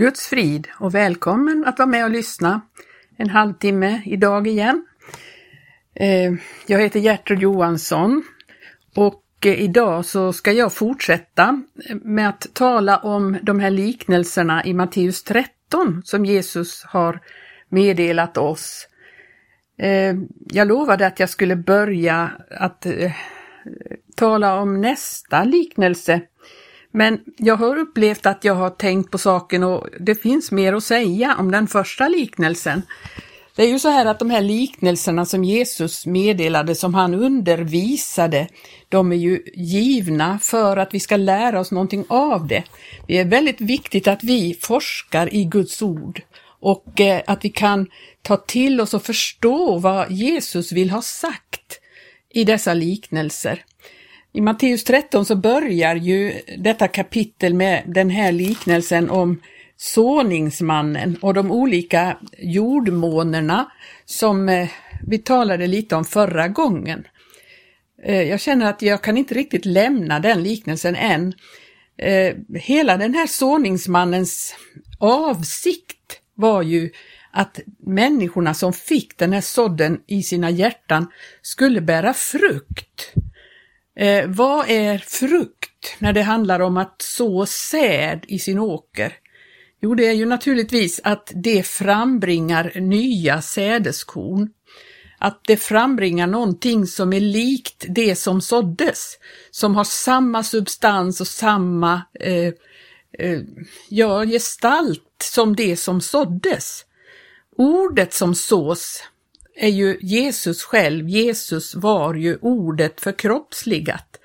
Guds frid och välkommen att vara med och lyssna en halvtimme idag igen. Eh, jag heter Gertrud Johansson och eh, idag så ska jag fortsätta med att tala om de här liknelserna i Matteus 13 som Jesus har meddelat oss. Eh, jag lovade att jag skulle börja att tala om nästa liknelse men jag har upplevt att jag har tänkt på saken och det finns mer att säga om den första liknelsen. Det är ju så här att de här liknelserna som Jesus meddelade, som han undervisade, de är ju givna för att vi ska lära oss någonting av det. Det är väldigt viktigt att vi forskar i Guds ord och eh, att vi kan ta till oss och förstå vad Jesus vill ha sagt i dessa liknelser. I Matteus 13 så börjar ju detta kapitel med den här liknelsen om såningsmannen och de olika jordmånerna som eh, vi talade lite om förra gången. Eh, jag känner att jag kan inte riktigt lämna den liknelsen än. Eh, hela den här såningsmannens avsikt var ju att människorna som fick den här sådden i sina hjärtan skulle bära frukt. Eh, vad är frukt när det handlar om att så säd i sin åker? Jo, det är ju naturligtvis att det frambringar nya sädeskorn. Att det frambringar någonting som är likt det som såddes, som har samma substans och samma eh, eh, ja, gestalt som det som såddes. Ordet som sås är ju Jesus själv. Jesus var ju ordet förkroppsligat.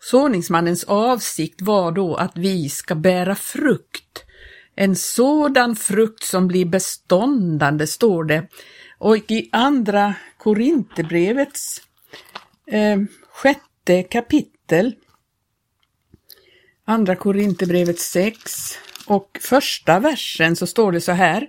Såningsmannens avsikt var då att vi ska bära frukt. En sådan frukt som blir beståndande, står det. Och i andra Korinthierbrevets eh, sjätte kapitel, andra Korinthierbrevet 6 och första versen så står det så här.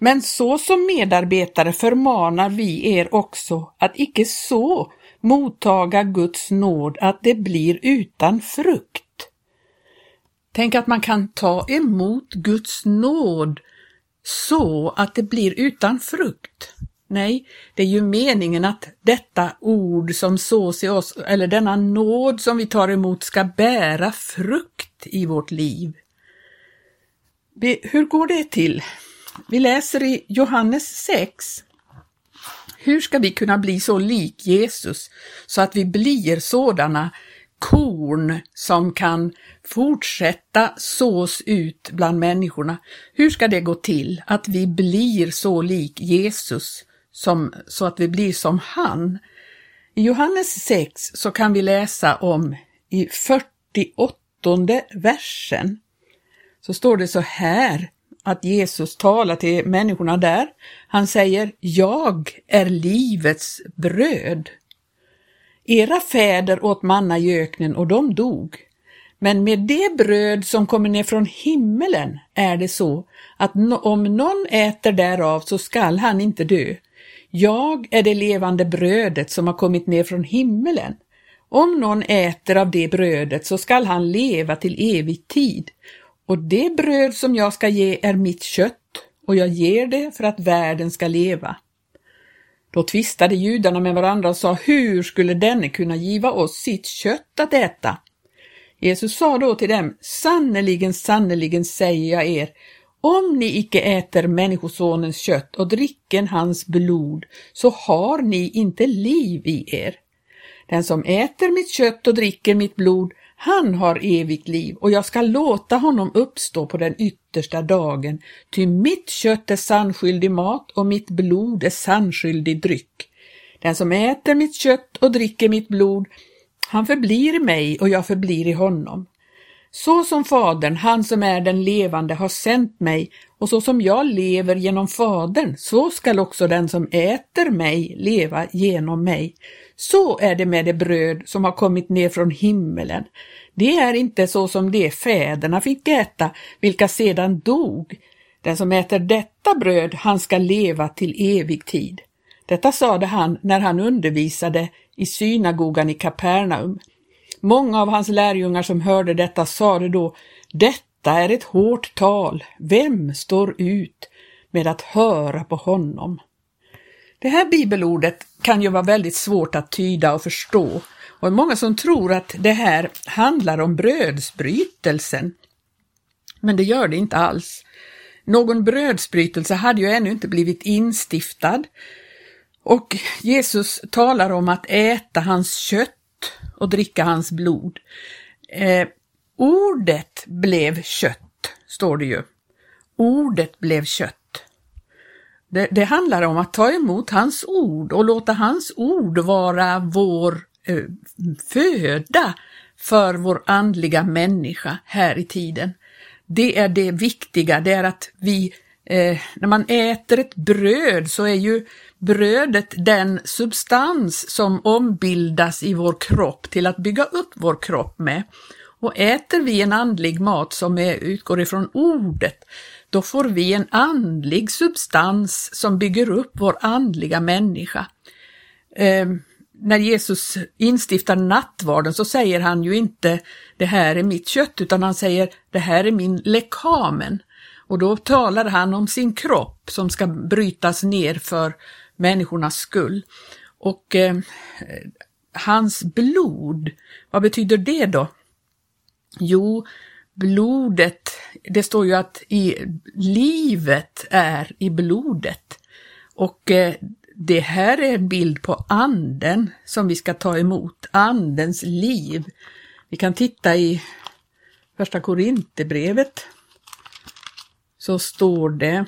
Men så som medarbetare förmanar vi er också att icke så mottaga Guds nåd att det blir utan frukt. Tänk att man kan ta emot Guds nåd så att det blir utan frukt. Nej, det är ju meningen att detta ord som sås i oss, eller denna nåd som vi tar emot, ska bära frukt i vårt liv. Hur går det till? Vi läser i Johannes 6. Hur ska vi kunna bli så lik Jesus så att vi blir sådana korn som kan fortsätta sås ut bland människorna? Hur ska det gå till att vi blir så lik Jesus som, så att vi blir som han? I Johannes 6 så kan vi läsa om i 48 versen så står det så här att Jesus talar till människorna där. Han säger Jag är livets bröd. Era fäder åt manna i öknen och de dog. Men med det bröd som kommer ner från himmelen är det så att om någon äter därav så skall han inte dö. Jag är det levande brödet som har kommit ner från himmelen. Om någon äter av det brödet så skall han leva till evig tid och det bröd som jag ska ge är mitt kött och jag ger det för att världen ska leva. Då tvistade judarna med varandra och sa, hur skulle denne kunna giva oss sitt kött att äta? Jesus sa då till dem, sannerligen, sannerligen säger jag er, om ni icke äter Människosonens kött och dricken hans blod, så har ni inte liv i er. Den som äter mitt kött och dricker mitt blod han har evigt liv och jag ska låta honom uppstå på den yttersta dagen, ty mitt kött är sannskyldig mat och mitt blod är sannskyldig dryck. Den som äter mitt kött och dricker mitt blod, han förblir i mig och jag förblir i honom. Så som Fadern, han som är den levande, har sänt mig och så som jag lever genom Fadern, så skall också den som äter mig leva genom mig. Så är det med det bröd som har kommit ner från himmelen. Det är inte så som de fäderna fick äta, vilka sedan dog. Den som äter detta bröd, han ska leva till evig tid. Detta sade han när han undervisade i synagogan i Kapernaum. Många av hans lärjungar som hörde detta sade då, Detta är ett hårt tal. Vem står ut med att höra på honom? Det här bibelordet kan ju vara väldigt svårt att tyda och förstå och många som tror att det här handlar om brödsbrytelsen. Men det gör det inte alls. Någon brödsbrytelse hade ju ännu inte blivit instiftad och Jesus talar om att äta hans kött och dricka hans blod. Eh, ordet blev kött, står det ju. Ordet blev kött. Det, det, handlar om att ta emot hans ord och låta hans ord vara vår eh, föda för vår andliga människa här i tiden. Det är det viktiga, det är att vi, eh, när man äter ett bröd så är ju brödet den substans som ombildas i vår kropp till att bygga upp vår kropp med. Och äter vi en andlig mat som är, utgår ifrån ordet, då får vi en andlig substans som bygger upp vår andliga människa. Eh, när Jesus instiftar nattvarden så säger han ju inte det här är mitt kött utan han säger det här är min lekamen. Och då talar han om sin kropp som ska brytas ner för människornas skull. Och eh, hans blod, vad betyder det då? Jo, blodet, det står ju att i, livet är i blodet. Och eh, det här är en bild på anden som vi ska ta emot, andens liv. Vi kan titta i första Korinthierbrevet. Så står det,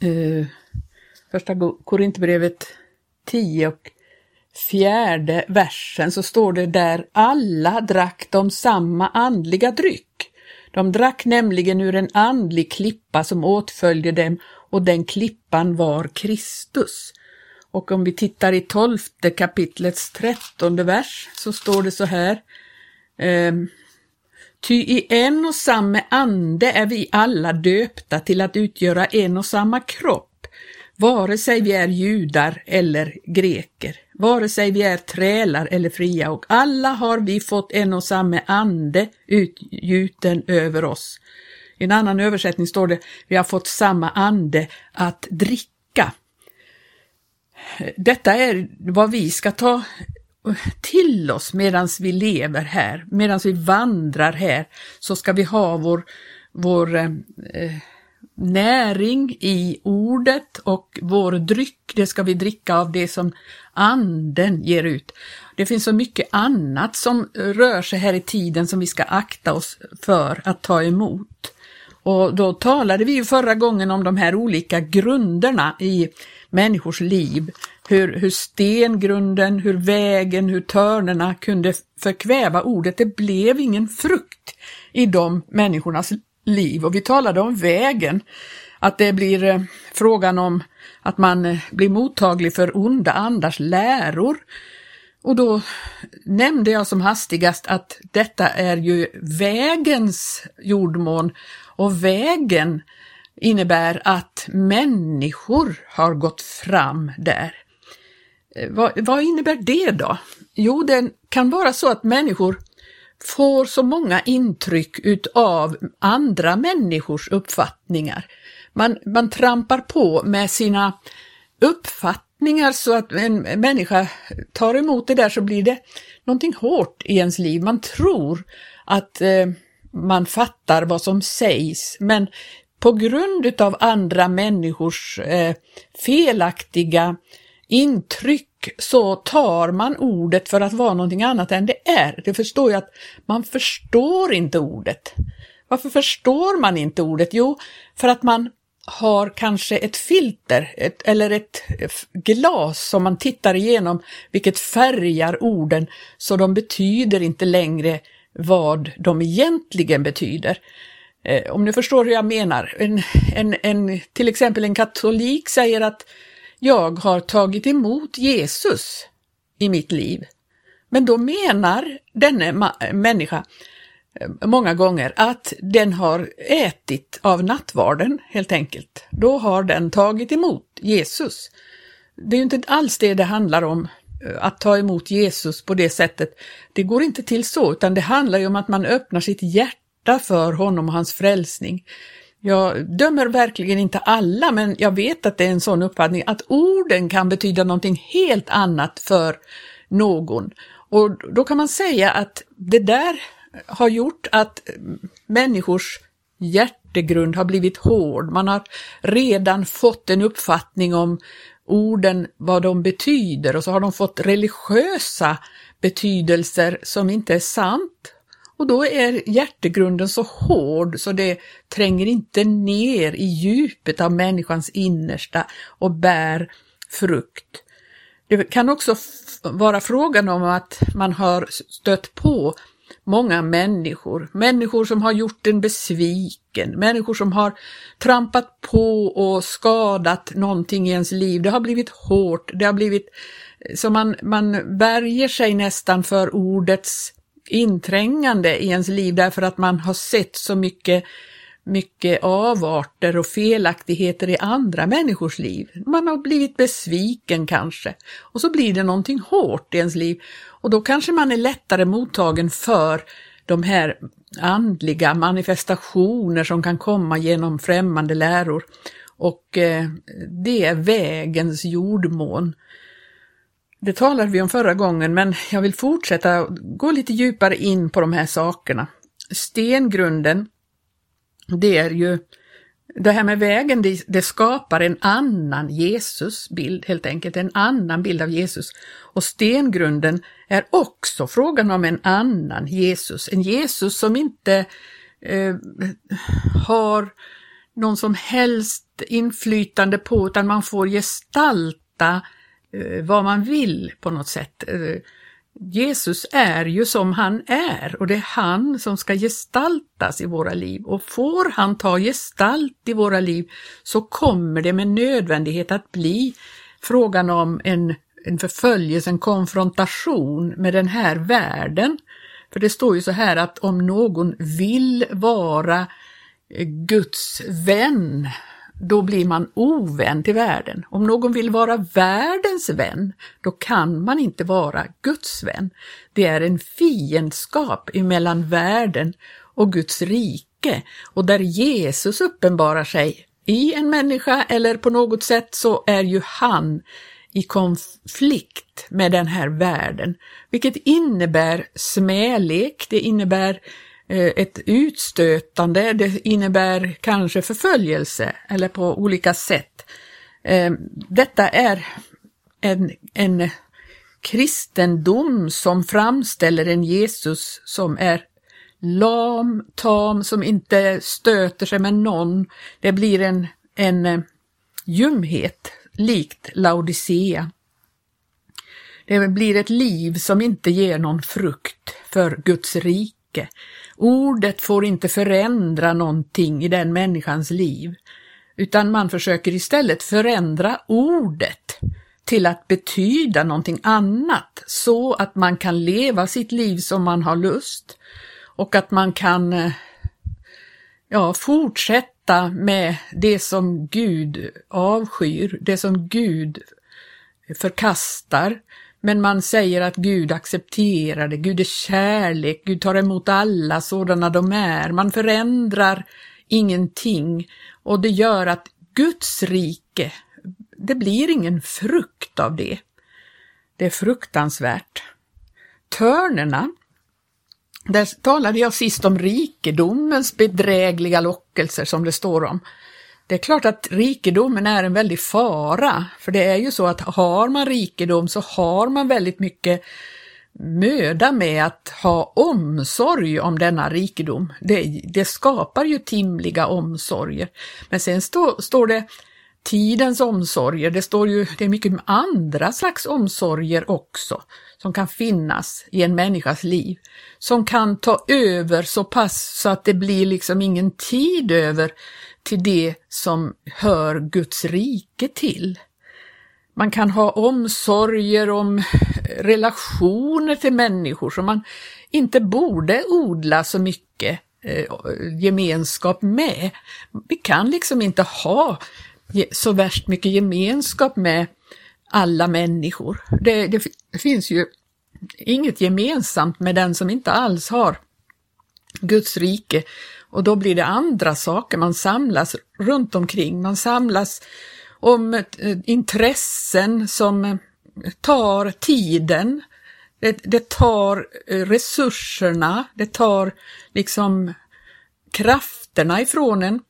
eh, första Korinthierbrevet 10 och fjärde versen så står det där alla drack de samma andliga dryck. De drack nämligen ur en andlig klippa som åtföljde dem och den klippan var Kristus. Och om vi tittar i tolfte kapitlets trettonde vers så står det så här. Ehm, Ty i en och samma ande är vi alla döpta till att utgöra en och samma kropp, vare sig vi är judar eller greker, vare sig vi är trälar eller fria, och alla har vi fått en och samma ande utgjuten över oss. I en annan översättning står det, vi har fått samma ande att dricka. Detta är vad vi ska ta till oss medan vi lever här, medan vi vandrar här, så ska vi ha vår, vår eh, näring i ordet och vår dryck, det ska vi dricka av det som anden ger ut. Det finns så mycket annat som rör sig här i tiden som vi ska akta oss för att ta emot. Och då talade vi ju förra gången om de här olika grunderna i människors liv. Hur, hur stengrunden, hur vägen, hur törnerna kunde förkväva ordet. Det blev ingen frukt i de människornas liv. Och vi talade om vägen, att det blir eh, frågan om att man eh, blir mottaglig för onda andars läror. Och då nämnde jag som hastigast att detta är ju vägens jordmån och vägen innebär att människor har gått fram där. Eh, vad, vad, innebär det då? Jo, det kan vara så att människor får så många intryck utav andra människors uppfattningar. Man, man trampar på med sina uppfattningar så att en människa tar emot det där så blir det någonting hårt i ens liv. Man tror att eh, man fattar vad som sägs men på grund utav andra människors eh, felaktiga intryck så tar man ordet för att vara någonting annat än det är. Det förstår jag att man förstår inte ordet. Varför förstår man inte ordet? Jo, för att man har kanske ett filter ett, eller ett glas som man tittar igenom, vilket färgar orden så de betyder inte längre vad de egentligen betyder. Eh, om ni förstår hur jag menar. En, en, en, till exempel en katolik säger att jag har tagit emot Jesus i mitt liv. Men då menar denne människa eh, många gånger att den har ätit av nattvarden helt enkelt. Då har den tagit emot Jesus. Det är ju inte alls det det handlar om, eh, att ta emot Jesus på det sättet. Det går inte till så, utan det handlar ju om att man öppnar sitt hjärta för honom och hans frälsning. Jag dömer verkligen inte alla, men jag vet att det är en sån uppfattning att orden kan betyda någonting helt annat för någon. Och då kan man säga att det där har gjort att människors hjärtegrund har blivit hård. Man har redan fått en uppfattning om orden, vad de betyder och så har de fått religiösa betydelser som inte är sant. Och då är hjärtegrunden så hård så det tränger inte ner i djupet av människans innersta och bär frukt. Det kan också vara frågan om att man har stött på många människor, människor som har gjort en besviken, människor som har trampat på och skadat någonting i ens liv. Det har blivit hårt, det har blivit så man, man värjer sig nästan för ordets inträngande i ens liv därför att man har sett så mycket mycket avarter och felaktigheter i andra människors liv. Man har blivit besviken kanske och så blir det någonting hårt i ens liv och då kanske man är lättare mottagen för de här andliga manifestationer som kan komma genom främmande läror och eh, det är vägens jordmån. Det talade vi om förra gången men jag vill fortsätta gå lite djupare in på de här sakerna. Stengrunden det är ju det här med vägen, det, det skapar en annan Jesusbild helt enkelt, en annan bild av Jesus. Och stengrunden är också frågan om en annan Jesus, en Jesus som inte eh, har någon som helst inflytande på, utan man får gestalta eh, Eh, vad man vill på något sätt. Eh, Jesus är ju som han är och det är han som ska gestaltas i våra liv och får han ta gestalt i våra liv så kommer det med nödvändighet att bli frågan om en, en förföljelse, en konfrontation med den här världen. För det står ju så här att om någon vill vara eh, Guds vän då blir man ovän till världen. Om någon vill vara världens vän, då kan man inte vara Guds vän. Det är en fiendskap emellan världen och Guds rike och där Jesus uppenbarar sig i en människa eller på något sätt så är ju han i konflikt med den här världen, vilket innebär smälek, det innebär Eh, Eh, ett utstötande, det innebär kanske förföljelse eller på olika sätt. Eh, detta är en, en kristendom som framställer en Jesus som är lam, tam, som inte stöter sig med någon. Det blir en, en eh, ljumhet likt Laodicea. Det blir ett liv som inte ger någon frukt för Guds rike. Ordet får inte förändra någonting i den människans liv, utan man försöker istället förändra ordet till att betyda någonting annat så att man kan leva sitt liv som man har lust och att man kan eh, ja, fortsätta med det som Gud avskyr, det som Gud förkastar, men man säger att Gud accepterar det, Gud är kärlek, Gud tar emot alla sådana de är. Man förändrar ingenting och det gör att Guds rike, det blir ingen frukt av det. Det är fruktansvärt. Törnerna, där talade jag sist om rikedomens bedrägliga lockelser som det står om. Det är klart att rikedomen är en väldig fara, för det är ju så att har man rikedom så har man väldigt mycket möda med att ha omsorg om denna rikedom. Det, det skapar ju timliga omsorger. Men sen stå, står det tidens omsorger, det står ju, det är mycket andra slags omsorger också som kan finnas i en människas liv, som kan ta över så pass så att det blir liksom ingen tid över till det som hör Guds rike till. Man kan ha omsorger om relationer till människor som man inte borde odla så mycket eh, gemenskap med. Vi kan liksom inte ha så värst mycket gemenskap med alla människor. Det, det finns ju inget gemensamt med den som inte alls har Guds rike. Och då blir det andra saker, man samlas runt omkring, man samlas om eh, intressen som eh, tar tiden, det, det tar eh, resurserna, det tar liksom krafterna ifrån en.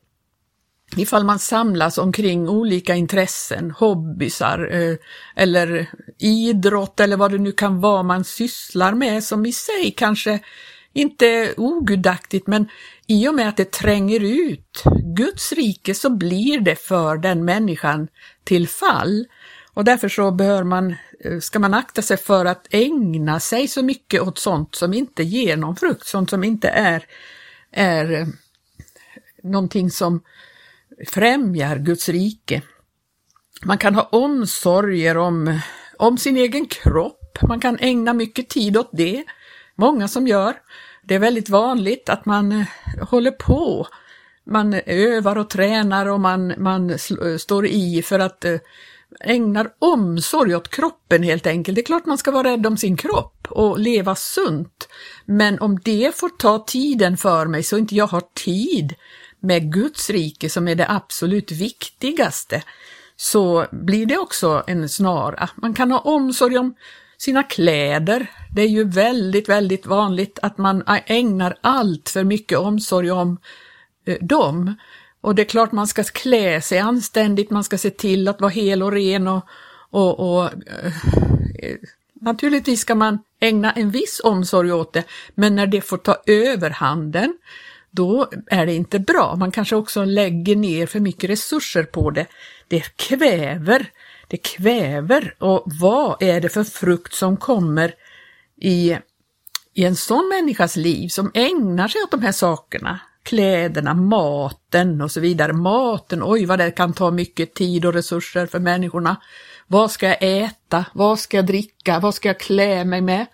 Ifall man samlas omkring olika intressen, hobbysar eller idrott eller vad det nu kan vara man sysslar med som i sig kanske inte ogudaktigt men i och med att det tränger ut Guds rike så blir det för den människan till fall. Och därför så bör man, eh, ska man akta sig för att ägna sig så mycket åt sånt som inte ger någon frukt, sånt som inte är, är eh, någonting som främjar Guds rike. Man kan ha omsorger om, om sin egen kropp, man kan ägna mycket tid åt det, många som gör. Det är väldigt vanligt att man eh, håller på, man övar och tränar och man, man eh, står i för att eh, ägnar omsorg åt kroppen helt enkelt. Det är klart man ska vara rädd om sin kropp och leva sunt. Men om det får ta tiden för mig så inte jag har tid med Guds rike som är det absolut viktigaste, så blir det också en snara. Man kan ha omsorg om sina kläder. Det är ju väldigt, väldigt vanligt att man ägnar allt för mycket omsorg om eh, dem. Och det är klart man ska klä sig anständigt, man ska se till att vara hel och ren och, och, och eh, eh, naturligtvis ska man ägna en viss omsorg åt det, men när det får ta överhanden, då är det inte bra. Man kanske också lägger ner för mycket resurser på det. Det kväver det kväver. Och vad är det för frukt som kommer i, i en sån människas liv som ägnar sig åt de här sakerna? Kläderna, maten och så vidare. Maten, oj vad det kan ta mycket tid och resurser för människorna. Vad ska jag äta? Vad ska jag dricka? Vad ska jag klä mig med?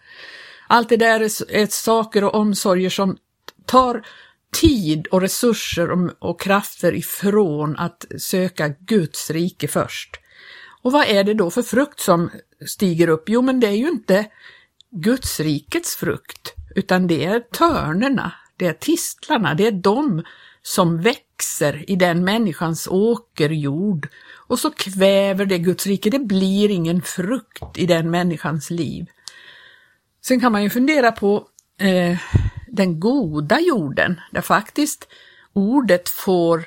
Allt det där är, är saker och omsorger som tar tid och resurser och, och krafter ifrån att söka Guds rike först. Och vad är det då för frukt som stiger upp? Jo, men det är ju inte Gudsrikets frukt, utan det är törnerna, det är tistlarna, det är de som växer i den människans åkerjord och så kväver det Guds rike, det blir ingen frukt i den människans liv. Sen kan man ju fundera på eh, den goda jorden, där faktiskt ordet får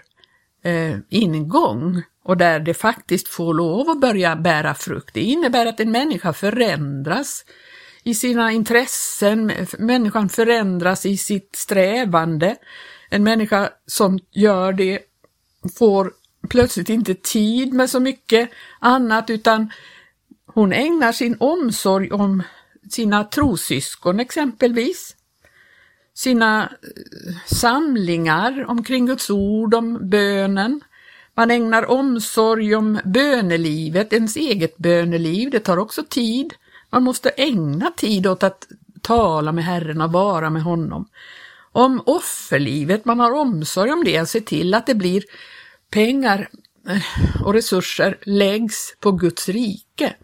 eh, ingång och där det faktiskt får lov att börja bära frukt. Det innebär att en människa förändras i sina intressen, människan förändras i sitt strävande. En människa som gör det får plötsligt inte tid med så mycket annat utan hon ägnar sin omsorg om sina trosyskon exempelvis, sina eh, samlingar omkring Guds ord, om bönen, man ägnar omsorg om bönelivet, ens eget böneliv, det tar också tid. Man måste ägna tid åt att tala med Herren och vara med honom. Om offerlivet, man har omsorg om det, se till att det blir pengar eh, och resurser läggs på Guds rike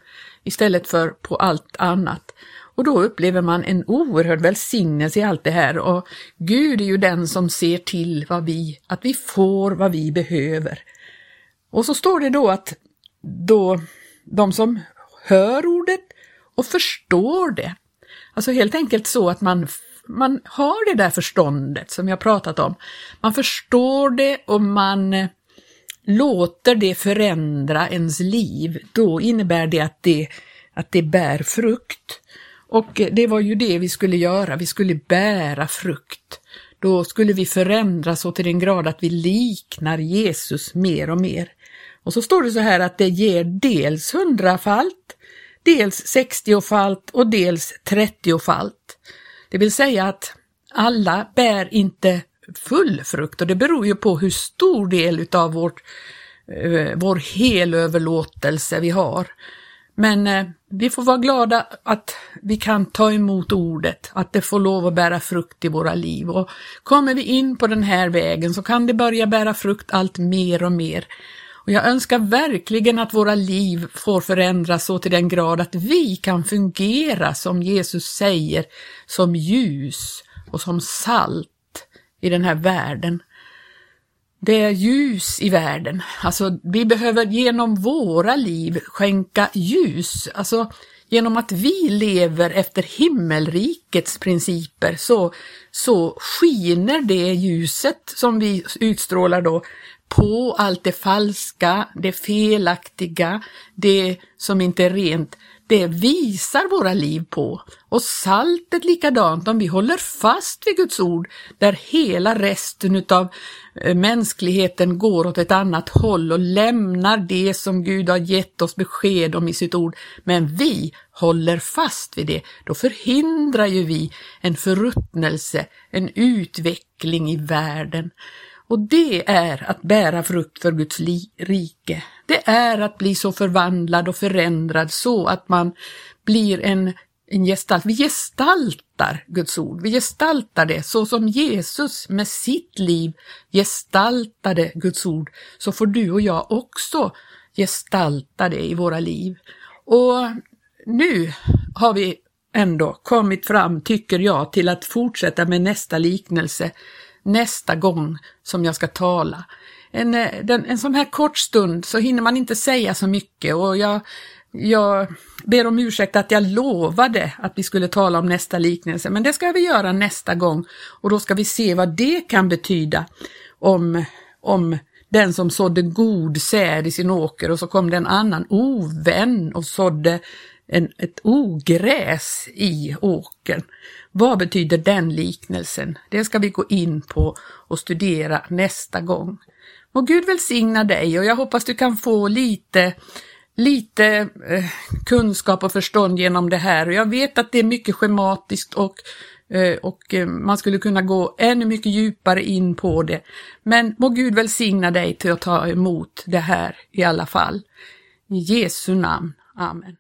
istället för på allt annat. Och då upplever man en oerhörd välsignelse i allt det här och Gud är ju den som ser till vad vi, att vi får vad vi behöver. Och så står det då att då de som hör ordet och förstår det, alltså helt enkelt så att man, man har det där förståndet som jag pratat om. Man förstår det och man låter det förändra ens liv, då innebär det att det, att det bär frukt. Och det var ju det vi skulle göra, vi skulle bära frukt. Då skulle vi förändras så till den grad att vi liknar Jesus mer och mer. Och så står det så här att det ger dels hundrafalt, dels sextiofalt och dels trettiofalt. Det vill säga att alla bär inte full frukt och det beror ju på hur stor del utav vårt, eh, vår helöverlåtelse vi har. Men eh, vi får vara glada att vi kan ta emot ordet, att det får lov att bära frukt i våra liv. Och kommer vi in på den här vägen så kan det börja bära frukt allt mer och mer. Och jag önskar verkligen att våra liv får förändras så till den grad att vi kan fungera som Jesus säger, som ljus och som salt i den här världen. Det är ljus i världen. Alltså, vi behöver genom våra liv skänka ljus. Alltså, genom att vi lever efter himmelrikets principer så, så skiner det ljuset som vi utstrålar då på allt det falska, det felaktiga, det som inte är rent det visar våra liv på. Och saltet likadant, om vi håller fast vid Guds ord, där hela resten utav eh, mänskligheten går åt ett annat håll och lämnar det som Gud har gett oss besked om i sitt ord, men vi håller fast vid det, då förhindrar ju vi en förruttnelse, en utveckling i världen. Och det är att bära frukt för Guds rike. Det är att bli så förvandlad och förändrad så att man blir en, en gestalt. Vi gestaltar Guds ord. Vi gestaltar det så som Jesus med sitt liv gestaltade Guds ord. Så får du och jag också gestalta det i våra liv. Och nu har vi ändå kommit fram, tycker jag, till att fortsätta med nästa liknelse nästa gång som jag ska tala. En, eh, den, en sån här kort stund så hinner man inte säga så mycket och jag, jag ber om ursäkt att jag lovade att vi skulle tala om nästa liknelse, men det ska vi göra nästa gång och då ska vi se vad det kan betyda om, om den som sådde god säd i sin åker och så kom det en annan ovän och sådde en, ett ogräs i åkern. Vad betyder den liknelsen? Det ska vi gå in på och studera nästa gång. Må Gud välsigna dig och jag hoppas du kan få lite, lite eh, kunskap och förstånd genom det här. Och jag vet att det är mycket schematiskt och, eh, och eh, man skulle kunna gå ännu mycket djupare in på det. Men må Gud välsigna dig till att ta emot det här i alla fall. I Jesu namn. Amen.